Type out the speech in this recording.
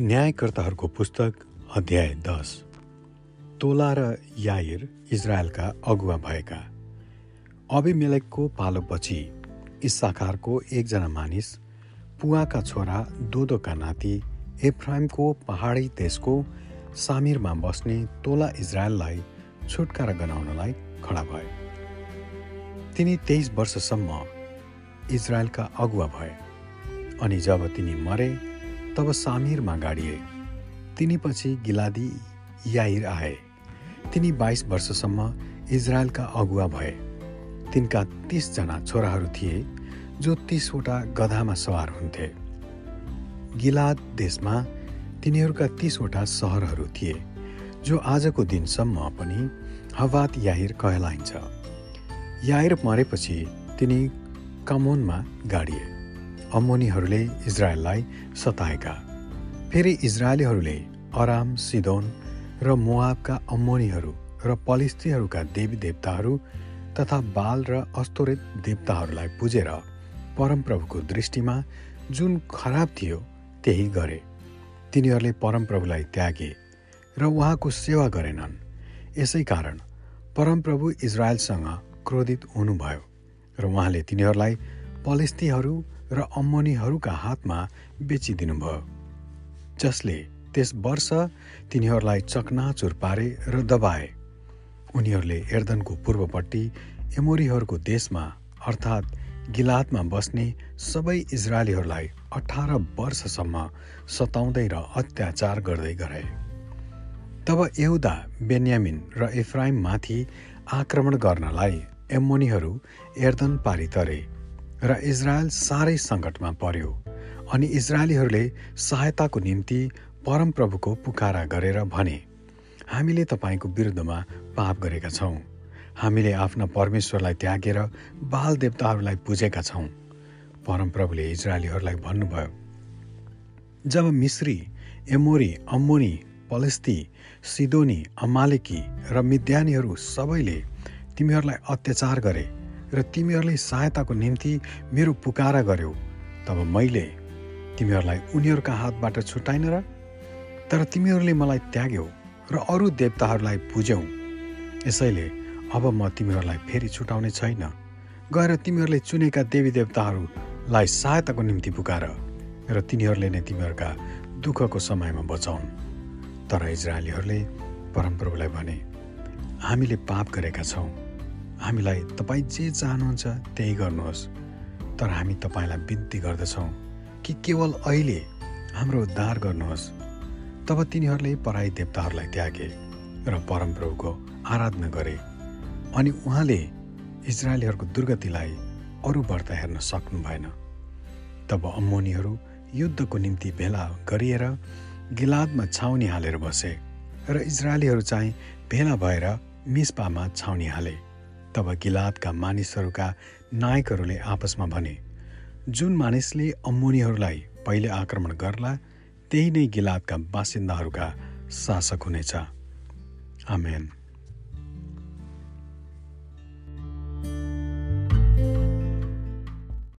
न्यायकर्ताहरूको पुस्तक अध्याय दस। तोला र याइर इजरायलका अगुवा भएका। अभिमेलेकको पालोपछि इस्साकारको एकजना मानिस पुवाका छोरा दोदोका नाति एफ्राइमको पहाडी देशको सामिरमा बस्ने तोला इजरायललाई छुटकारा गराउनलाई खडा भए। तिनी तेइस वर्षसम्म इजरायलका अगुवा भए अनि जब तिनी मरे तब सामिरमा गाडिए। तिनीपछि गिलादी याइर आए। तिनी बाइस वर्षसम्म इजरायलका अगुवा भए। तिनका तिसजना छोराहरू थिए जो तिसवटा गधामा सवार हुन्थे। गिलाद देशमा तिनीहरूका तिसवटा सहरहरू थिए जो आजको दिनसम्म पनि हवात याहिर कहलाइन्छ। याहिर मरेपछि तिनी कमोनमा गाडिए। अम्मोनीहरूले इजरायललाई सताएका। फेरि इजरायलीहरूले अराम सिदोन र मोआबका अम्मोनीहरू र पलिस्तीहरूका देवी देवताहरू तथा बाल र अस्तोरित देवताहरूलाई पुजेर परमप्रभुको दृष्टिमा जुन खराब थियो त्यही गरे। तिनीहरूले परमप्रभुलाई त्यागे र उहाँको सेवा गरेनन्। यसै कारण परमप्रभु इजरायलसँग क्रोधित हुनुभयो र उहाँले तिनीहरूलाई पलिस्तीहरू र अम्मनीहरूका हातमा बेचिदिनुभयो जसले त्यस वर्ष तिनीहरूलाई चकनाचुर पारे र दबाए। उनीहरूले एर्दनको पूर्वपट्टि एमोरीहरूको देशमा अर्थात् गिलातमा बस्ने सबै इजरायलीहरूलाई अठार वर्षसम्म सताउँदै र अत्याचार गर्दै गरे। तब एउदा बेन्यामिन र इफ्राइममाथि आक्रमण गर्नलाई एमोनीहरू एर्दन पारी तरे। र इजरायल साह्रै सङ्कटमा पर्यो अनि इजरायलीहरूले सहायताको निम्ति परमप्रभुको पुकारा गरेर भने हामीले तपाईँको विरुद्धमा पाप गरेका छौँ। हामीले आफ्ना परमेश्वरलाई त्यागेर बाल देवताहरूलाई पुजेका छौँ। परमप्रभुले इजरायलीहरूलाई भन्नुभयो जब मिश्री एमोरी अम्मोनी पलेस्ती सिदोनी अमालेकी र मिद्यानीहरू सबैले तिमीहरूलाई अत्याचार गरे र तिमीहरूले सहायताको निम्ति मेरो पुकारा गर्यौ। तब मैले तिमीहरूलाई उनीहरूका हातबाट छुट्याइन र तर तिमीहरूले मलाई त्याग्यौ र अरू देवताहरूलाई पुज्यौ। यसैले अब म तिमीहरूलाई फेरि छुटाउने छैन। गएर तिमीहरूले चुनेका देवी देवताहरूलाई सहायताको निम्ति पुकार र तिनीहरूले नै तिमीहरूका दुःखको समयमा बचाउन्। तर इजरायलीहरूले परमप्रभुलाई भने हामीले पाप गरेका छौँ। हामीलाई तपाईँ जे चाहनुहुन्छ त्यही गर्नुहोस्। तर हामी तपाईँलाई बिन्ती गर्दछौँ कि केवल अहिले हाम्रो उद्धार गर्नुहोस्। तब तिनीहरूले पराई देवताहरूलाई त्यागे र परमप्रभुको आराधना गरे अनि उहाँले इजरायलीहरूको दुर्गतिलाई अरू व्रत हेर्न सक्नु भएन। तब अम्मोनीहरू युद्धको निम्ति भेला गरिएर गिलादमा छाउनी हालेर बसे र इजरायलीहरू चाहिँ भेला भएर मिसपामा छाउनी हाले। तब गिलादका मानिसहरूका नायकहरूले आपसमा भने जुन मानिसले अम्मुनीहरूलाई पहिले आक्रमण गर्ला त्यही नै गिलादका बासिन्दाहरूका शासक हुनेछ। आमेन।